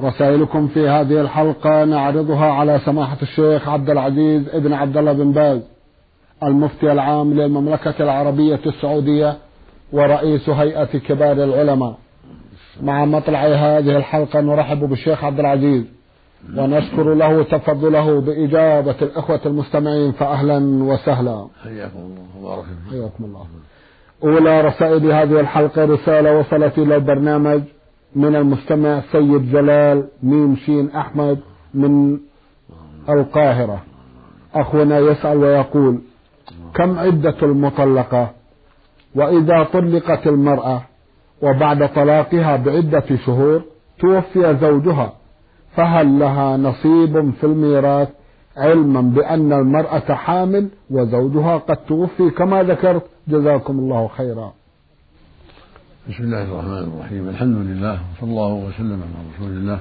رسائلكم في هذه الحلقة نعرضها على سماحة الشيخ عبد العزيز ابن عبد الله بن باز المفتي العام للمملكة العربية السعودية ورئيس هيئة كبار العلماء. مع مطلع هذه الحلقة نرحب بالشيخ عبد العزيز ونشكر له تفضله بإجابة الإخوة المستمعين فأهلا وسهلا. حياكم الله وبارك حياكم الله. أولى رسائل هذه الحلقة رسالة وصلت إلى البرنامج من المستمع سيد جلال ميم شين أحمد من القاهرة. أخونا يسأل ويقول كم عدة المطلقة؟ وإذا طلقت المرأة وبعد طلاقها بعدة شهور توفي زوجها فهل لها نصيب في الميراث علما بأن المرأة حامل وزوجها قد توفي؟ كما ذكرت جزاكم الله خيرا. بسم الله الرحمن الرحيم. الحمد لله وصلى الله وسلم على رسول الله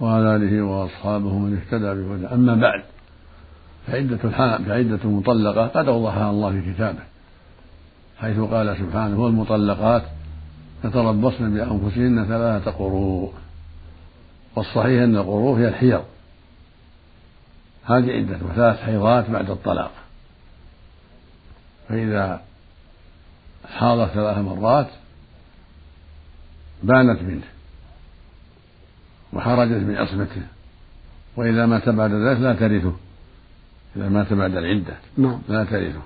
وعلى آله وأصحابه من اهتدى بهدى أما بعد فعدة فعدة المطلقة قد أوضحها الله في كتابه حيث قال سبحانه والمطلقات يتربصن بأنفسهن ثلاثة قروء والصحيح أن القروء هي الحيض. هذه عدة ثلاث حيضات بعد الطلاق. فإذا حاضت ثلاث مرات بانت منه وخرجت من عصمته. وإذا مات بعد ذلك لا ترثه. إذا مات بعد العدة نعم. لا ترثه.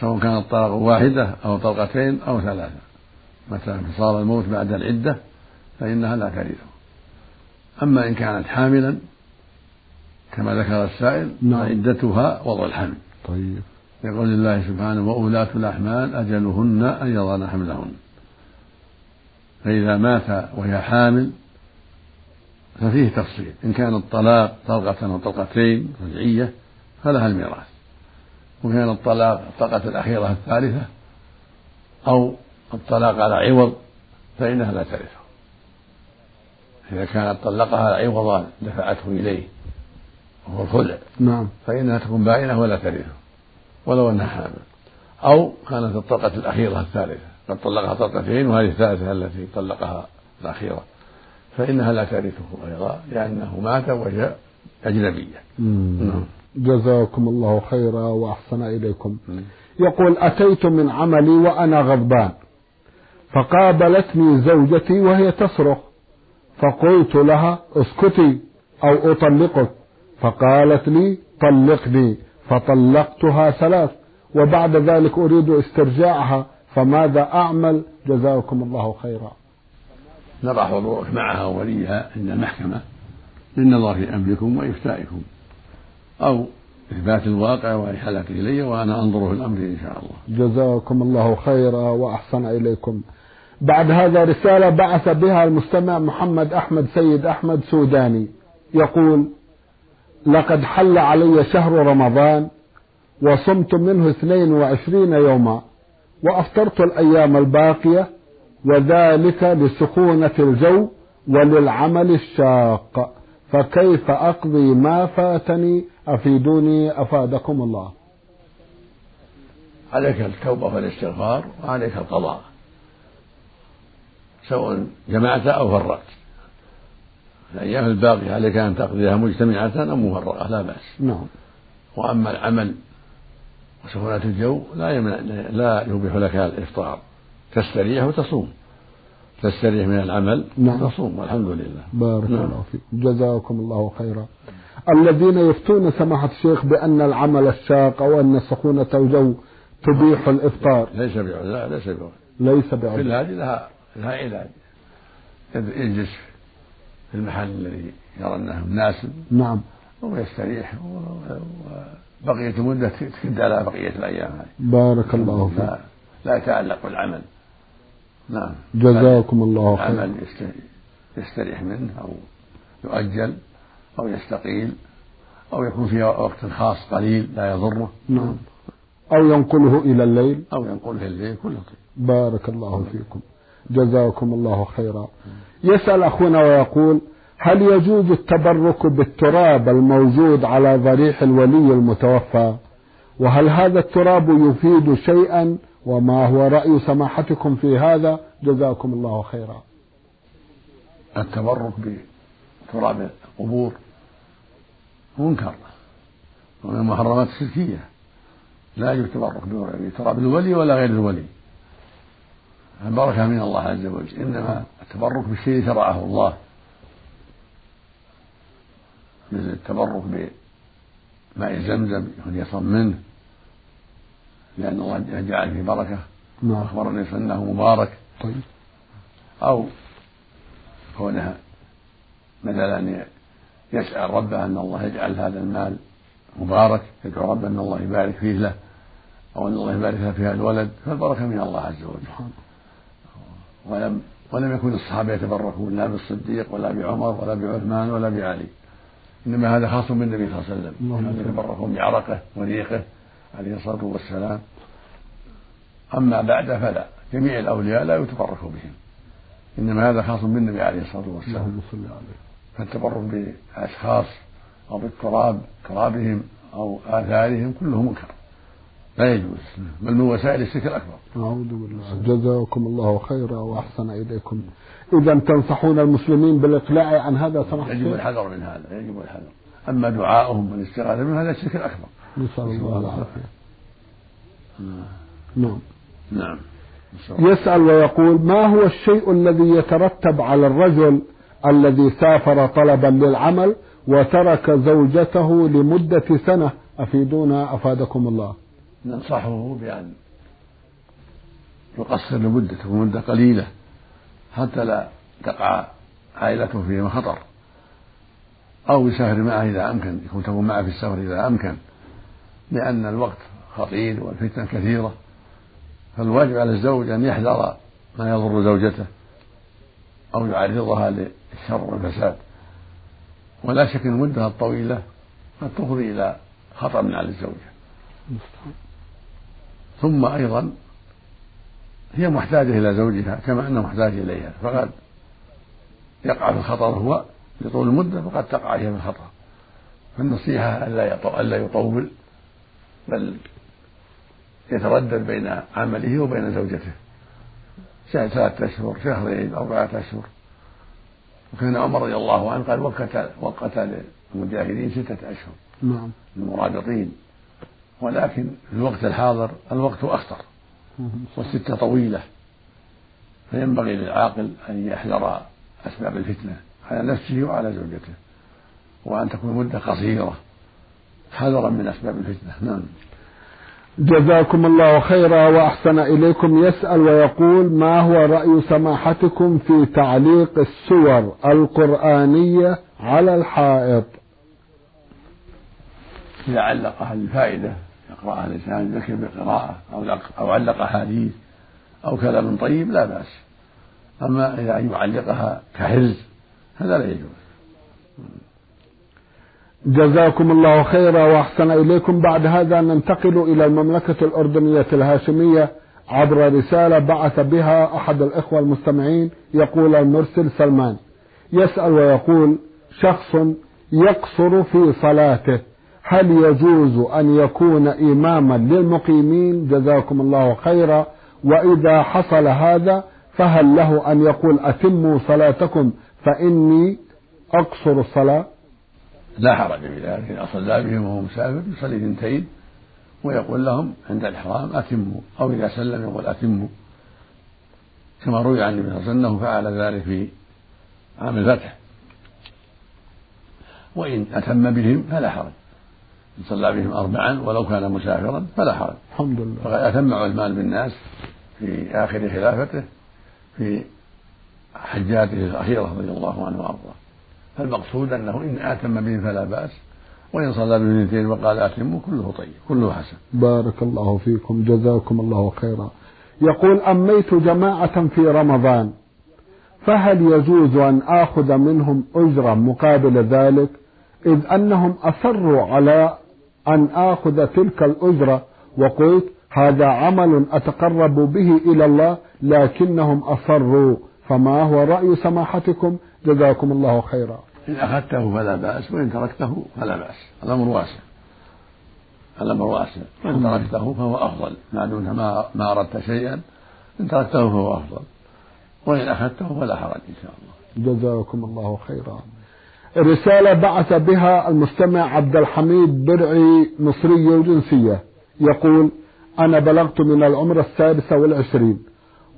سواء كانت طلقة واحدة أو طلقتين أو ثلاثة. متى صار الموت بعد العدة فإنها لا ترثه. أما إن كانت حاملا كما ذكر السائل نعم. فعدتها وضع الحمل. طيب. يقول الله سبحانه وأولاة الأحمال أجلهن أن يضعن حملهن. فإذا مات وهي حامل ففيه تفصيل. إن كان الطلاق طلقة أو طلقتين رجعية فلها الميراث. وكان الطلاق الطلقة الأخيرة الثالثة أو الطلاق على عوض فإنها لا ترثه. إذا كانت طلقها عوضا دفعته إليه وهو الخلع نعم. فإنها تكون باينة ولا ترثه ولو أنها حامل. أو كانت الطلقة الأخيرة الثالثة قد طلقها طلقتين وهذه الثالثة التي طلقها الأخيرة. فإنها لا ترثه أيضا لأنه مات وهي أجنبية. نعم. جزاكم الله خيرا وأحسن إليكم. يقول أتيت من عملي وأنا غضبان فقابلتني زوجتي وهي تصرخ فقلت لها اسكتي أو أطلقك. فقالت لي طلقني. فطلقتها ثلاث وبعد ذلك أريد استرجاعها. فماذا أعمل؟ جزاكم الله خيرا. نضع حضورك معها ووليها عند المحكمة للنظر في أمركم وإفتائكم. أو إثبات الواقع وإحالته إلي وأنا أنظر في الأمر إن شاء الله. جزاكم الله خيرا وأحسن إليكم. بعد هذا رسالة بعث بها المستمع محمد أحمد سيد أحمد سوداني. يقول لقد حل علي شهر رمضان وصمت منه اثنين وعشرين يوما. وأفطرت الأيام الباقية وذلك لسخونة الجو وللعمل الشاق. فكيف أقضي ما فاتني؟ أفيدوني أفادكم الله. عليك التوبة والاستغفار وعليك القضاء سواء جمعت أو فرقت. الأيام الباقية عليك أن تقضيها مجتمعة أو مفرقة لا بأس. نعم. وأما العمل وسخونة الجو لا يمنع لا يبيح لك الإفطار. تستريح وتصوم. تستريح من العمل نعم. تصوم والحمد لله. بارك نعم. الله فيك. جزاكم الله خيرا. الذين يفتون سماحة الشيخ بأن العمل الشاق أو أن سخونة الجو تبيح الإفطار. ليس بعذر. لا ليس بعذر. ليس بعذر. هذه لها لها علاج يجلس في المحل الذي يرى أنه مناسب. نعم. ويستريح وبقية المدة تكد على بقية الأيام هذه. بارك الله فيك. لا, لا يتعلق بالعمل. نعم. جزاكم الله خيرا. يست- يستريح منه أو يؤجل أو يستقيل أو يكون في وقت خاص قليل لا يضره. نعم. أو ينقله إلى الليل. أو ينقله الليل كله. طيب بارك الله فيكم. جزاكم الله خيرا. يسأل أخونا ويقول هل يجوز التبرك بالتراب الموجود على ضريح الولي المتوفى؟ وهل هذا التراب يفيد شيئا؟ وما هو رأي سماحتكم في هذا؟ جزاكم الله خيرا. التبرك تراب القبور منكر ومن المحرمات الشركية. لا يجوز التبرك بتراب الولي ولا غير الولي. البركة من الله عز وجل. إنما التبرك بالشيء شرعه الله. مثل التبرك بماء زمزم يصم منه لأن الله جعل فيه بركة. نعم. أخبرني أنه مبارك. طيب. أو كونها مثلا يسأل ربه أن الله يجعل هذا المال مبارك يدعو ربه أن الله يبارك فيه له أو أن الله يبارك له فيها الولد فالبركة من الله عز وجل. ولم ولم يكن الصحابة يتبركون لا بالصديق ولا بعمر ولا بعثمان ولا بعلي. إنما هذا خاص بالنبي صلى الله عليه وسلم. يتبركون بعرقه وريقه عليه الصلاة والسلام. أما بعد فلا. جميع الأولياء لا يتبرك بهم. إنما هذا خاص بالنبي عليه الصلاة والسلام. فالتبرك بأشخاص أو بالتراب ترابهم أو آثارهم كله منكر. لا يجوز. بل من وسائل الشرك الأكبر. أعوذ بالله. جزاكم الله خيرا وأحسن إليكم. إذا تنصحون المسلمين بالإقلاع عن هذا سمحت يجب الحذر من هذا يجب الحذر. أما دعاؤهم والاستغاثة من هذا الشرك الأكبر. نسأل الله العافية. نعم. نعم. يسأل ويقول ما هو الشيء الذي يترتب على الرجل الذي سافر طلبا للعمل وترك زوجته لمدة سنة؟ أفيدونا أفادكم الله. ننصحه بأن يقصر لمدته مدة قليلة حتى لا تقع عائلته في خطر أو يسافر معه إذا أمكن يكون تكون معه في السفر إذا أمكن لأن الوقت خطير والفتن كثيرة. فالواجب على الزوج أن يحذر ما يضر زوجته أو يعرضها للشر والفساد. ولا شك المدة الطويلة قد تفضي إلى خطر على الزوجة. ثم أيضا هي محتاجة إلى زوجها كما أنه محتاج إليها فقد يقع في الخطر هو لطول المدة فقد تقع هي في الخطر. فالنصيحة ألا يطول بل يتردد بين عمله وبين زوجته. ثلاثة أشهر شهرين أربعة أشهر. وكان عمر رضي الله عنه قال وقت وقت للمجاهدين ستة أشهر. نعم. المرابطين ولكن في الوقت الحاضر الوقت أخطر والستة طويلة فينبغي للعاقل أن يحذر أسباب الفتنة على نفسه وعلى زوجته وأن تكون مدة قصيرة حذرا من أسباب الفتنة. نعم. جزاكم الله خيرا وأحسن إليكم. يسأل ويقول ما هو رأي سماحتكم في تعليق السور القرآنية على الحائط؟ اذا علقها للفائده يقراها الانسان ذكر بالقراءه أو أو علق أحاديث أو كلام طيب لا بأس. أما إذا يعلقها كحرز هذا لا يجوز. جزاكم الله خيرا وأحسن إليكم. بعد هذا ننتقل إلى المملكة الأردنية الهاشمية عبر رسالة بعث بها أحد الإخوة المستمعين يقول المرسل سلمان. يسأل ويقول شخص يقصر في صلاته. هل يجوز أن يكون إماما للمقيمين؟ جزاكم الله خيرا. وإذا حصل هذا فهل له أن يقول أتموا صلاتكم فإني أقصر الصلاة؟ لا حرج في ذلك. إذا صلى بهم وهو مسافر يصلي اثنتين ويقول لهم عند الإحرام أتموا. أو إذا سلم يقول أتموا. كما روي عن النبي صلى الله عليه وسلم أنه فعل ذلك في عام الفتح. وإن أتم بهم فلا حرج. إن صلى بهم أربعا ولو كان مسافرا فلا حرج. الحمد لله. فقد أتم عثمان بالناس في آخر خلافته في حجاته الأخيرة رضي الله عنه وأرضاه. فالمقصود أنه إن آتم به فلا بأس وإن صلى باثنتين وقال أتم كله طيب كله حسن. بارك الله فيكم جزاكم الله خيرا. يقول أميت جماعة في رمضان فهل يجوز أن آخذ منهم أجرة مقابل ذلك؟ إذ أنهم أصروا على أن آخذ تلك الأجرة وقلت هذا عمل أتقرب به إلى الله لكنهم أصروا. فما هو رأي سماحتكم؟ جزاكم الله خيرا. إن أخذته فلا بأس وإن تركته فلا بأس. الأمر واسع. الأمر واسع. وإن تركته فهو أفضل. ما دمت ما, ما أردت شيئا إن تركته فهو أفضل. وإن أخذته فلا حرج إن شاء الله. جزاكم الله خيرا. رسالة بعث بها المستمع عبد الحميد برعي مصري الجنسية يقول أنا بلغت من العمر السادسة والعشرين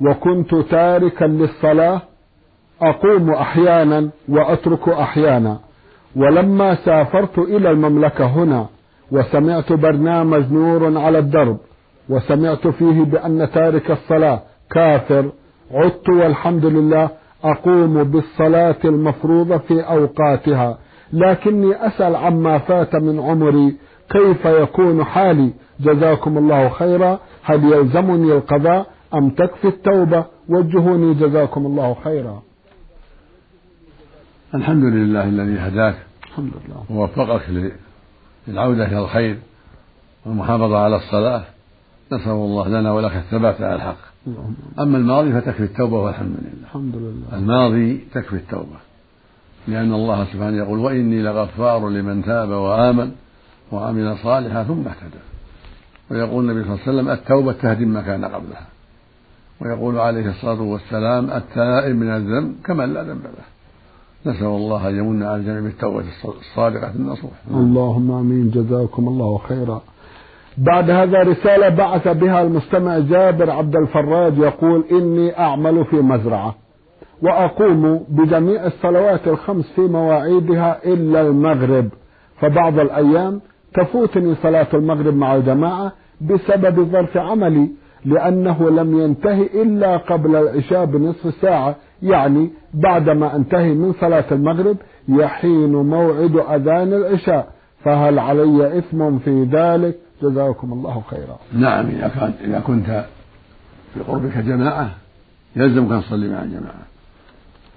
وكنت تاركا للصلاة أقوم أحيانا وأترك أحيانا. ولما سافرت إلى المملكة هنا وسمعت برنامج نور على الدرب وسمعت فيه بأن تارك الصلاة كافر عدت والحمد لله أقوم بالصلاة المفروضة في أوقاتها لكني أسأل عما فات من عمري كيف يكون حالي؟ جزاكم الله خيرا. هل يلزمني القضاء أم تكفي التوبة؟ وجهوني جزاكم الله خيرا. الحمد لله الذي هداك الحمد لله. ووفقك للعودة إلى الخير والمحافظة على الصلاة. نسأل الله لنا ولك الثبات على الحق. أما الماضي فتكفي التوبة والحمد لله. الحمد لله. الماضي تكفي التوبة. لأن الله سبحانه يقول وإني لغفار لمن تاب وآمن وعمل صالحا ثم اهتدى. ويقول النبي صلى الله عليه وسلم التوبة تهدم ما كان قبلها. ويقول عليه الصلاة والسلام التائب من الذنب كمن لا ذنب له. نسأل الله أن يمن على الجميع بالتوبة الصادقة النصوح. اللهم آمين. جزاكم الله خيرا. بعد هذا رسالة بعث بها المستمع جابر عبد الفراج يقول إني أعمل في مزرعة وأقوم بجميع الصلوات الخمس في مواعيدها إلا المغرب. فبعض الأيام تفوتني صلاة المغرب مع الجماعة بسبب ظرف عملي لأنه لم ينتهي إلا قبل العشاء بنصف ساعة يعني بعدما أنتهي من صلاة المغرب يحين موعد أذان العشاء. فهل علي إثم في ذلك؟ جزاكم الله خيرا. نعم إذا كنت إذا كنت في قربك جماعة يلزمك أن تصلي مع الجماعة.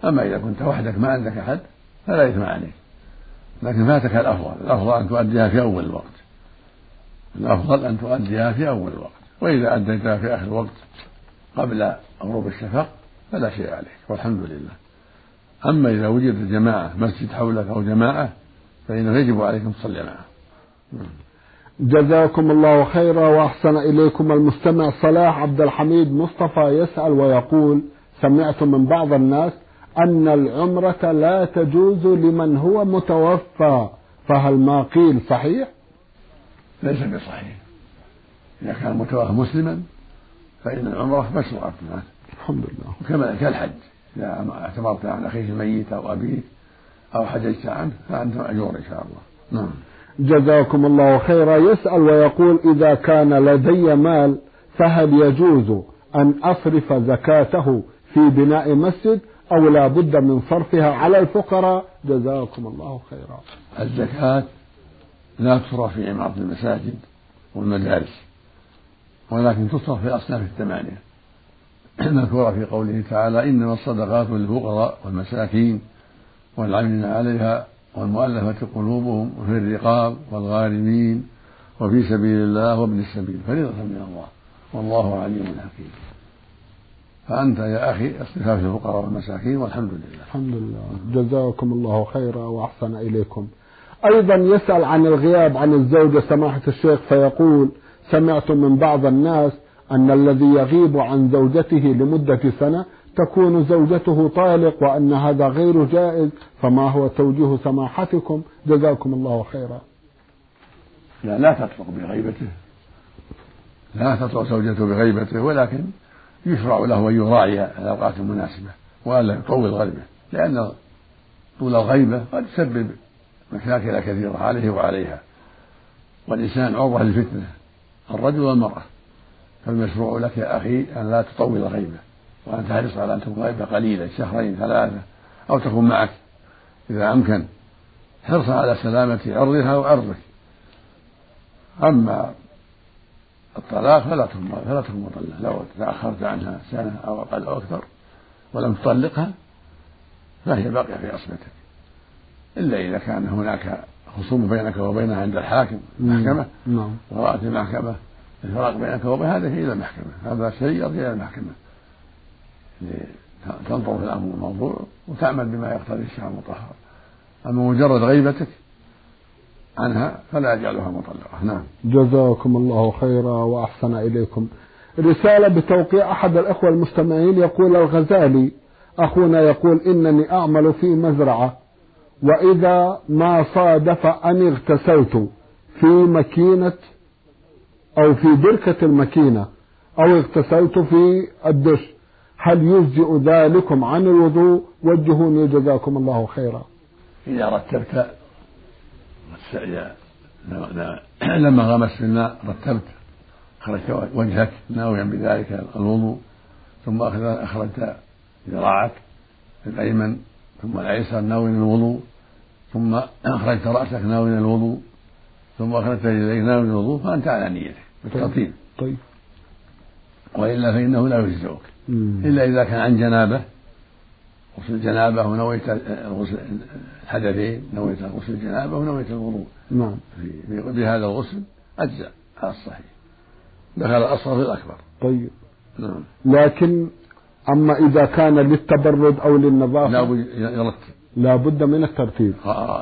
أما إذا كنت وحدك ما عندك أحد فلا إثم عليك. لكن فاتك الأفضل. الأفضل أن تؤديها في أول الوقت. الأفضل أن تؤديها في أول الوقت. وإذا أديتها في آخر الوقت قبل غروب الشفق فلا شيء عليك. والحمد لله. أما إذا وجدت جماعة مسجد حولك أو جماعة فإنه يجب عليكم تصلي معهم جزاكم الله خيرا وأحسن إليكم المستمع صلاح عبد الحميد مصطفى يسأل ويقول سمعت من بعض الناس أن العمرة لا تجوز لمن هو متوفى فهل ما قيل صحيح؟ ليس بصحيح. إذا كان متوفى مسلما فإن العمرة مشروعة. الحمد لله. كما كالحج إذا اعتمرت عن أخيك الميت أو أبيك أو حججت عنه فأنت مأجور إن شاء الله. نعم. جزاكم الله خيرا. يسأل ويقول إذا كان لدي مال فهل يجوز أن أصرف زكاته في بناء مسجد أو لا بد من صرفها على الفقراء؟ جزاكم الله خيرا. الزكاة لا تصرف في عمارة المساجد والمدارس ولكن تصرف في الأصناف الثمانية. المذكورة في قوله تعالى إنما الصدقات للفقراء والمساكين والعاملين عليها والمؤلفة قلوبهم وفي الرقاب والغارمين وفي سبيل الله وابن السبيل فريضة من الله. والله عليم حكيم. فأنت يا أخي اصرفها في الفقراء والمساكين والحمد لله. الحمد لله. جزاكم الله خيرا وأحسن إليكم. أيضا يسأل عن الغياب عن الزوجة سماحة الشيخ فيقول سمعت من بعض الناس أن الذي يغيب عن زوجته لمدة سنة تكون زوجته طالق وأن هذا غير جائز فما هو توجيه سماحتكم؟ جزاكم الله خيرا. لا لا تطلق بغيبته. لا تطلق زوجته بغيبته ولكن يشرع له أن يراعي الأوقات المناسبة وألا يطول غيبه لأن طول الغيبة قد تسبب مشاكل كثيرة عليه وعليها. والإنسان عرضة للفتنة الرجل والمرأة. فالمشروع لك يا أخي أن لا تطول غيبه. وأن تحرص على أن تكون غيبة قليلة شهرين ثلاثة أو تكون معك إذا أمكن. حرصا على سلامة عرضها وعرضك. أما الطلاق فلا فلا تكون مطلقة. لو تأخرت عنها سنة أو أقل أو أكثر ولم تطلقها فهي باقية في عصمتك. إلا إذا كان هناك خصوم بينك وبينها عند الحاكم المحكمة نعم. ورأت المحكمة الفراق بينك وبين هذا إلى المحكمة. هذا شيء يرجع إلى المحكمة. تنظر في الأمر الموضوع وتعمل بما يقتضي الشرع المطهر. أما مجرد غيبتك عنها فلا يجعلها مطلقة. نعم. جزاكم الله خيرا وأحسن إليكم. رسالة بتوقيع أحد الإخوة المستمعين يقول الغزالي أخونا يقول إنني أعمل في مزرعة وإذا ما صادف أن اغتسلت في مكينة أو في بركة المكينة أو اغتسلت في الدش. هل يجزئ ذلكم عن الوضوء؟ وجهوني جزاكم الله خيرا. إذا رتبت لما غمس في الماء رتبت أخرجت وجهك ناويا بذلك الوضوء ثم أخرجت ذراعك الأيمن ثم الأيسر ناويا الوضوء ثم أخرجت رأسك ناويا الوضوء ثم أخرجت يديك ناويا الوضوء فأنت على نيتك بالترتيب. طيب. وإلا فإنه لا يجزئك. إلا إذا كان عن جنابة غسل الجنابة ونويت غسل الحدثين نويت غسل الجنابة ونويت الوضوء نعم. بهذا الغسل أجزأ. على الصحيح. دخل الأصغر في الأكبر. طيب. نعم. لكن أما إذا كان للتبرد أو للنظافة لا يرتب. لا بد من الترتيب.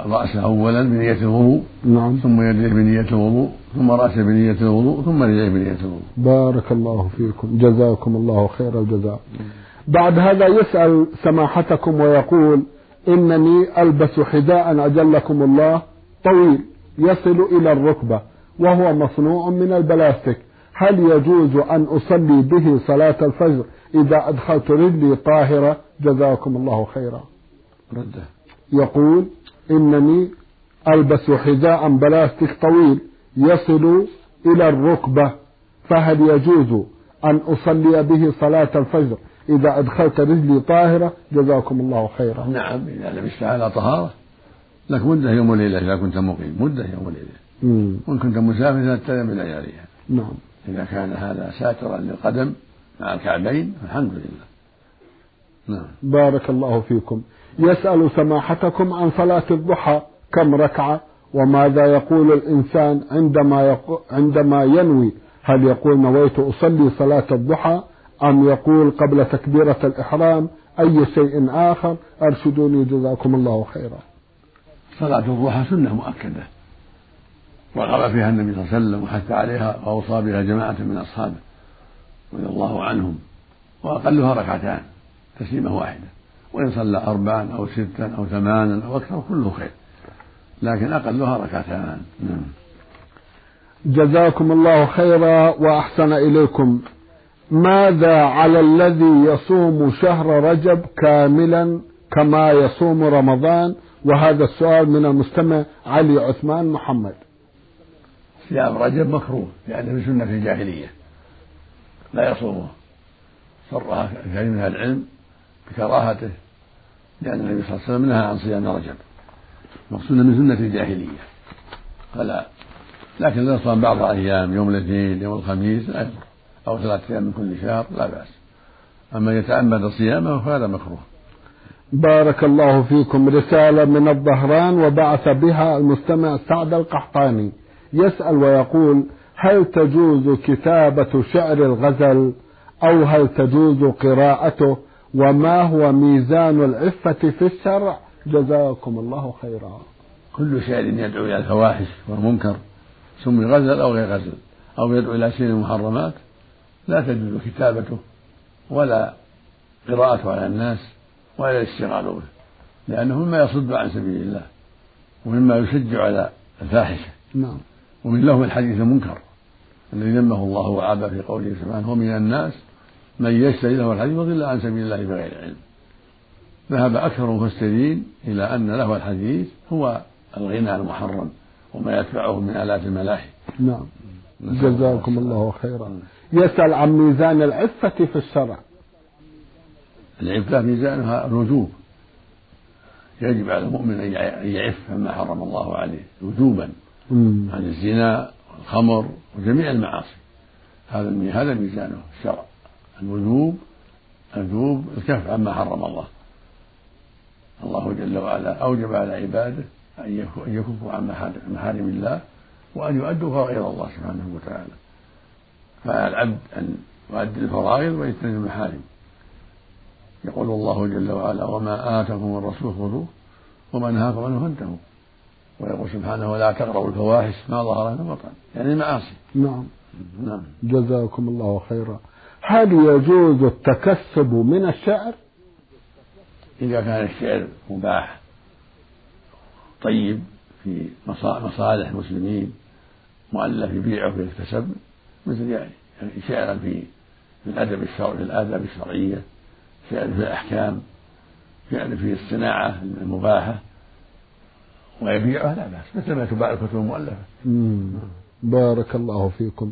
رأسه أولا بنية الوضوء نعم. ثم يديه بنية الوضوء ثم رأسه بنية الوضوء ثم يديه بنية الوضوء. بارك الله فيكم. جزاكم الله خير الجزاء. بعد هذا يسأل سماحتكم ويقول إنني ألبس حذاء أجلكم الله. طويل يصل إلى الركبة وهو مصنوع من البلاستيك. هل يجوز أن أصلي به صلاة الفجر إذا أدخلت رجلي طاهرة؟ جزاكم الله خيرا. رده. يقول إنني ألبس حذاء بلاستيك طويل. يصل إلى الركبة فهل يجوز أن أصلي به صلاة الفجر إذا أدخلت رجلي طاهرة؟ جزاكم الله خيرا. نعم إذا لبست على طهارة لك مدة يوم وليلة إذا كنت مقيم مدة يوم وليلة. وإن كنت مسافر تتبع بلياليها. نعم. إذا كان هذا ساترا للقدم مع الكعبين فالحمد لله. نعم. بارك الله فيكم. يسأل سماحتكم عن صلاة الضحى كم ركعة؟ وماذا يقول الإنسان عندما يقو عندما ينوي؟ هل يقول نويت أصلي صلاة الضحى أم يقول قبل تكبيرة الإحرام أي شيء آخر؟ أرشدوني جزاكم الله خيرا. صلاة الضحى سنة مؤكدة. رغب فيها النبي صلى الله عليه وسلم وحث عليها وأوصى بها جماعة من أصحابه رضي الله عنهم. وأقلها ركعتان تسليمة واحدة. وإن صلى أربعا أو ستا أو ثمانا أو أكثر كله خير. لكن أقلها ركعتان. نعم. جزاكم الله خيرا وأحسن إليكم. ماذا على الذي يصوم شهر رجب كاملا كما يصوم رمضان؟ وهذا السؤال من المستمع علي عثمان محمد. صيام رجب مكروه لأنه سنة الجاهلية. لا يصومه. صرها كثير من العلم بكراهته لأن النبي صلى الله عليه وسلم نهى عن صيام رجب. مقصود من سنة الجاهلية. فلا. لكن لو صام بعض الأيام يوم الاثنين يوم الخميس لا يضر. أو ثلاثة أيام من كل شهر لا بأس. أما يتعمد صيامه فهذا مكروه. بارك الله فيكم رسالة من الظهران وبعث بها المستمع سعد القحطاني. يسأل ويقول هل تجوز كتابة شعر الغزل؟ أو هل تجوز قراءته؟ وما هو ميزان العفة في الشرع؟ جزاكم الله خيرا. كل شعر يدعو إلى الفواحش والمنكر سمي غزل أو غير غزل أو يدعو إلى شيء المحرمات لا تجوز كتابته ولا قراءته على الناس ولا الاشتغال به لأنه مما يصد عن سبيل الله ومما يشجع على الفاحشة. نعم. ومن لهم الحديث المنكر الذي ذمه الله وعابه في قوله سبحانه ومن الناس من يشتري له الحديث وضل عن سبيل الله بغير علم. ذهب أكثر المفسرين إلى أن له الحديث هو الغنى المحرم وما يتبعه من آلات الملاهي نعم. جزاكم الله خيرا. يسأل عن ميزان العفة في الشرع. العفة ميزانها الوجوب. يجب على المؤمن أن يعف عما حرم الله عليه وجوبا عن الزنا والخمر وجميع المعاصي. هذا هذا ميزانه الشرع. الوجوب الوجوب الكف عما حرم الله. الله جل وعلا أوجب على عباده أن يكفوا عن محارم الله وأن يؤدوا فرائض الله سبحانه وتعالى. فعلى العبد أن يؤدي الفرائض ويجتنب المحارم. يقول الله جل وعلا وما آتاكم الرسول خذوه وما نهاكم عنه فانتهوا. ويقول سبحانه ولا تقربوا الفواحش ما ظهر منها بطن. يعني المعاصي. نعم. نعم. جزاكم الله خيرا. هل يجوز التكسب من الشعر؟ إذا كان الشعر مباح طيب في مصالح المسلمين مؤلف يبيعه ويكتسب مثل يعني شعرا في الأدب الشرعي في الاداب الشرعية شعر في الأحكام شعر في الصناعة المباحة ويبيعها لا بأس مثل ما تباع الكتب المؤلفه بارك الله فيكم.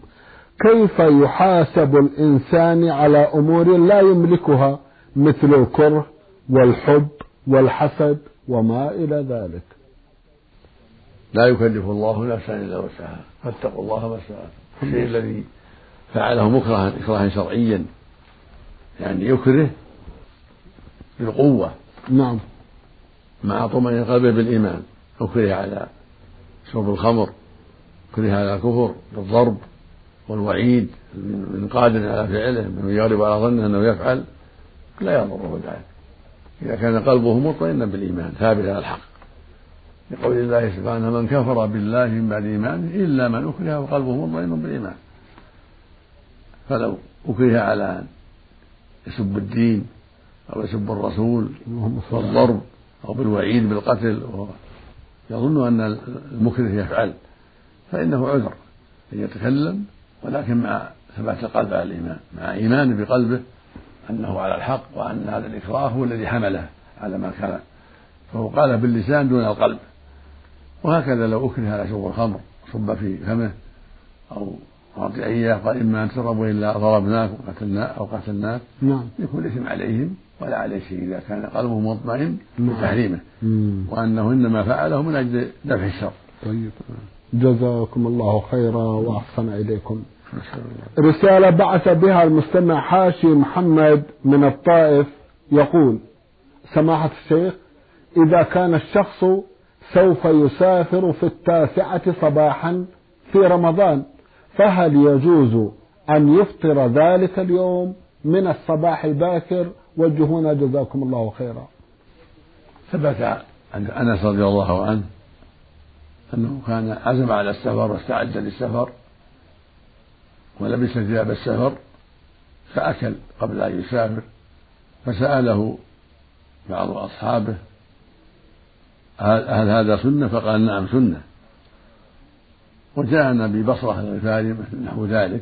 كيف يحاسب الإنسان على أمور لا يملكها مثل الكره؟ والحب والحسد وما إلى ذلك. لا يكلف الله نفسا إلا وسعها. فاتقوا الله ما الشيء الذي فعله مكرها اكراها شرعيا. يعني يكره بالقوة. نعم. مع طمأنينة قلبه بالإيمان. أكره على شرب الخمر. أكره على الكفر بالضرب والوعيد. من قادر على فعله. من يغلب على ظنه أنه يفعل. لا يضره ذلك إذا كان قلبه مطمئنا بالإيمان ثابتا على الحق. لقول الله سبحانه من كفر بالله من بعد إيمانه إلا من أكره وقلبه مطمئن بالإيمان. فلو أكره على أن يسب الدين أو يسب الرسول والضرب أو بالوعيد بالقتل يظن أن المكره يفعل فإنه عذر. أن يتكلم ولكن مع ثبات القلب على الإيمان مع إيمان بقلبه أنه على الحق وأن هذا الإكراه هو الذي حمله على ما كان. فهو قال باللسان دون القلب. وهكذا لو أكره على شرب الخمر صب في فمه أو أعطي إياه قال إما أن تشرب وإلا ضربناك وقتلناك أو قتلناك نعم. يكون الإثم عليهم ولا عليه شيء. إذا كان قلبه مطمئن نعم. بتحريمه. وأنه إنما فعله من أجل دفع الشر. طيب. جزاكم الله خيرا وأحسن إليكم. رسالة بعث بها المستمع حاشي محمد من الطائف يقول سماحة الشيخ إذا كان الشخص سوف يسافر في التاسعة صباحا في رمضان فهل يجوز أن يفطر ذلك اليوم من الصباح الباكر؟ وجهونا جزاكم الله خيرا. ثبت عن أنس رضي الله عنه أنه كان عزم على السفر واستعد للسفر. ولبس ثياب السفر فأكل قبل أن يسافر فسأله بعض أصحابه هل هذا سنة؟ فقال نعم سنة. وجاءنا ببصرة الغفاري نحو ذلك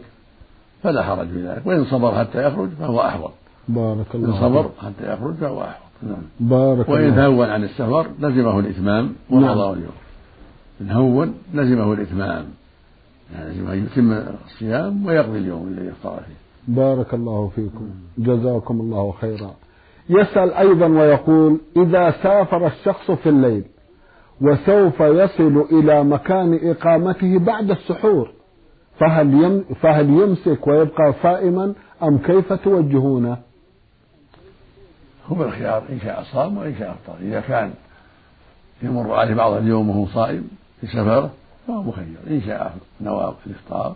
فلا حرج في ذلك وإن صبر حتى يخرج فهو أحوط. بارك الله إن صبر حتى يخرج فهو أحوط. نعم. بارك وإن هون عن السفر لزمه الإتمام وقضاء اليوم. إن هون لزمه الإتمام. يعني لزمه أن يتم الصيام ويقضي اليوم الذي افطر فيه. بارك الله فيكم. جزاكم الله خيرا. يسأل أيضا ويقول إذا سافر الشخص في الليل وسوف يصل إلى مكان إقامته بعد السحور فهل يم فهل يمسك ويبقى صائما أم كيف توجهونه؟ هو الخيار إن شاء صام وإن شاء أفطر. إذا كان يمر عليه بعض اليوم وهو صائم في سفره فهو مخير. إن شاء نوى الإفطار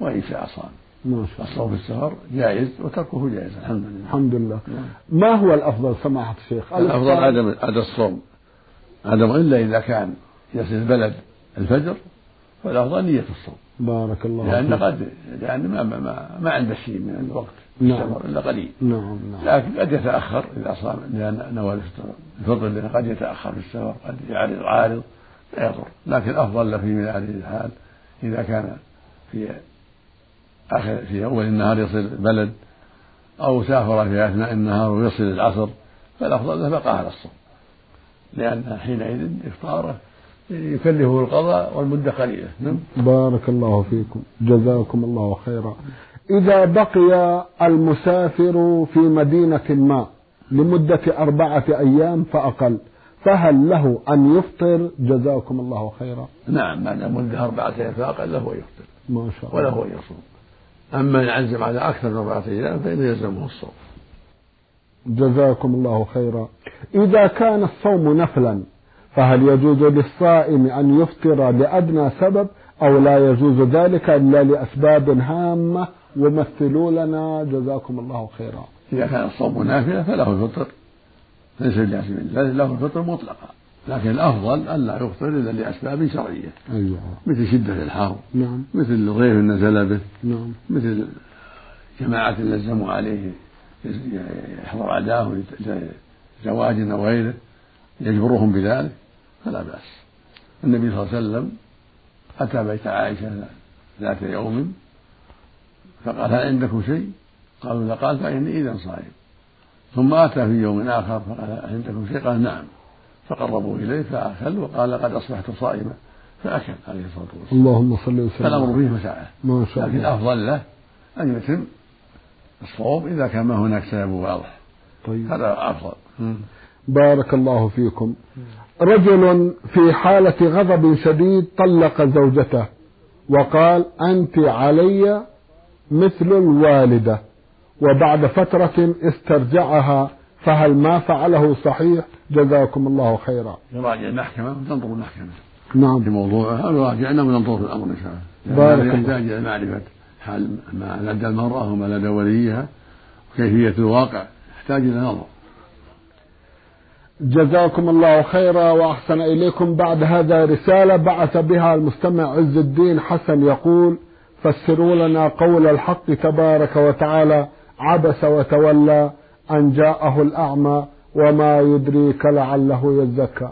وإن شاء صام. ما شاء الله. الصوم في السفر جائز وتركه جائز. الحمد لله. الحمد لله. ما هو الأفضل سماحة الشيخ؟ الأفضل؟ عدم عدم الصوم. عدم إلا إذا كان يصل البلد الفجر فالأفضل نية الصوم. بارك الله لأن فيك. قد لأن ما ما, ما, ما عنده شيء من الوقت. نعم. إلا قليل. نعم نعم. لكن قد يتأخر إذا صام لأن نوى الفطر. قد يتأخر في السفر قد يعرض عارض. لا يضر لكن الأفضل له في مثل هذه الحال إذا كان في آخر في أول النهار يصل البلد أو سافر في أثناء النهار ويصل العصر فالأفضل له بقاء على الصوم. لأن حينئذ إفطاره يكلفه القضاء والمدة قليلة. نعم. بارك الله فيكم. جزاكم الله خيرا. إذا بقي المسافر في مدينة ما لمدة أربعة أيام فأقل. فهل له أن يفطر. جزاكم الله خيرا. نعم بعد مدة أربعة أيام فأقل له يفطر ما شاء الله. وله أن يصوم أما إن عزم على أكثر من أربعة أيام فإنه يلزمه الصوم. جزاكم الله خيرا. إذا كان الصوم نفلا فهل يجوز للصائم أن يفطر لأدنى سبب أو لا يجوز ذلك إلا لأسباب هامة؟ ومثلوا لنا. جزاكم الله خيرا. إذا كان الصوم نافلة فله الفطر. ليس لازم له الفطر مطلقا. لكن الأفضل ألا يفطر إلا لأسباب شرعية. أيوة. مثل شدة الحر. نعم. مثل ضيف نزل به. نعم. مثل جماعة لزموا عليه يحضر عداه لزواج أو غيره يجبرهم بذلك فلا بأس. النبي صلى الله عليه وسلم أتى بيت عائشة ذات يوم فقال هل عندكم شيء؟ قالوا لا. قال فإني إذا صائم. ثم أتى في يوم آخر فقال عندكم شيء؟ قال نعم. فقربوا إليه فأكل وقال قد أصبحت صائما فأكل عليه الصلاة والسلام. اللهم صل وسلم. فالأمر فيه مساعة ما شاء لكن الله الأفضل له أن يتم الصوم إذا كان ما هناك سبب واضح. طيب. هذا أفضل. بارك الله فيكم. رجل في حالة غضب شديد طلق زوجته وقال أنت علي مثل الوالدة. وبعد فترة استرجعها فهل ما فعله صحيح؟ جزاكم الله خيرا. يراجع المحكمة وتنظر المحكمة. في نعم موضوعها أو يراجعنا وننظر في الأمر إن شاء الله. بارك. يحتاج إلى معرفة. حال ما لدى المرأة وما لدى وليها؟ وكيفية الواقع؟ يحتاج إلى نظر. جزاكم الله خيرا وأحسن إليكم. بعد هذا رسالة بعث بها المستمع عز الدين حسن يقول فسروا لنا قول الحق تبارك وتعالى عبس وتولى أن جاءه الأعمى وما يدريك لعله يزكى.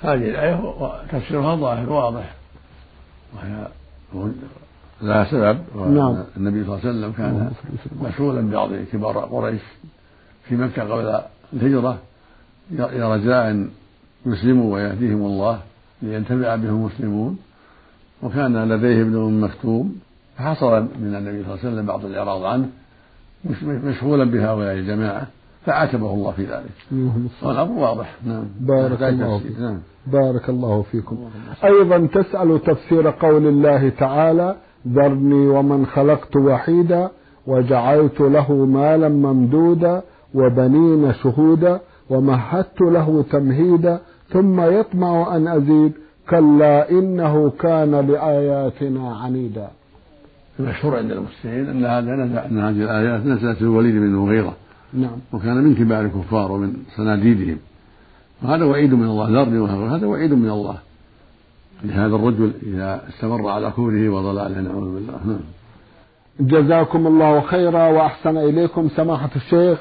هذه الآية تفسيرها ظاهر واضح. وهي لها سبب نعم. النبي صلى الله عليه وسلم كان مشغولا ببعض كبار قريش في مكة قبل الهجرة. رجاء أن يسلموا ويهديهم الله لينتفع بهم المسلمون. وكان لديه ابن أم مكتوم. فحصل من النبي صلى الله عليه وسلم بعض الإعراض عنه مش- مشغولا بهؤلاء الجماعة فعاتبه الله في ذلك. اللهم صل. والأمر واضح. نعم. بارك يحتاج الله تفسير. فيك. نعم. بارك الله فيكم. أيضا تسأل تفسير قول الله تعالى ذرني ومن خلقت وحيدا وجعلت له مالا ممدودا وبنين شهودا ومهدت له تمهيدا ثم يطمع أن أزيد كلا إنه كان لآياتنا عنيدا. المشهور عند المسلمين أن هذا نزل أن هذه الآيات نزلت في الوليد بن المغيرة. نعم. وكان من كبار الكفار ومن صناديدهم. وهذا وعيد من الله ذرني وهذا هذا وعيد من الله. لهذا الرجل إذا استمر على كفره وضلاله نعوذ بالله. نعم. جزاكم الله خيرا وأحسن إليكم سماحة الشيخ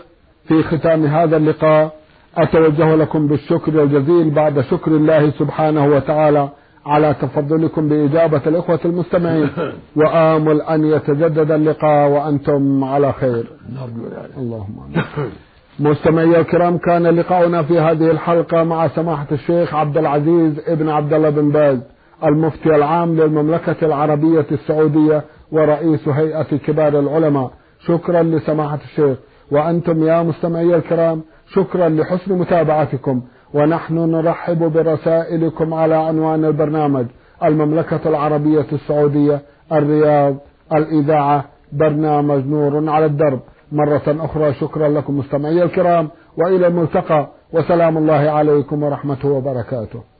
في ختام هذا اللقاء. أتوجه لكم بالشكر الجزيل بعد شكر الله سبحانه وتعالى. على تفضلكم بإجابة الإخوة المستمعين. وآمل أن يتجدد اللقاء وأنتم على خير. نرجو ذلك. اللهم آمين. مستمعي الكرام كان لقاؤنا في هذه الحلقة مع سماحة الشيخ عبد العزيز ابن عبد الله بن باز المفتي العام للمملكة العربية السعودية ورئيس هيئة كبار العلماء. شكرا لسماحة الشيخ. وأنتم يا مستمعي الكرام شكرا لحسن متابعتكم. ونحن نرحب برسائلكم على عنوان البرنامج. المملكة العربية السعودية الرياض الإذاعة برنامج نور على الدرب. مرة أخرى شكرا لكم مستمعي الكرام وإلى الملتقى. وسلام الله عليكم ورحمته وبركاته.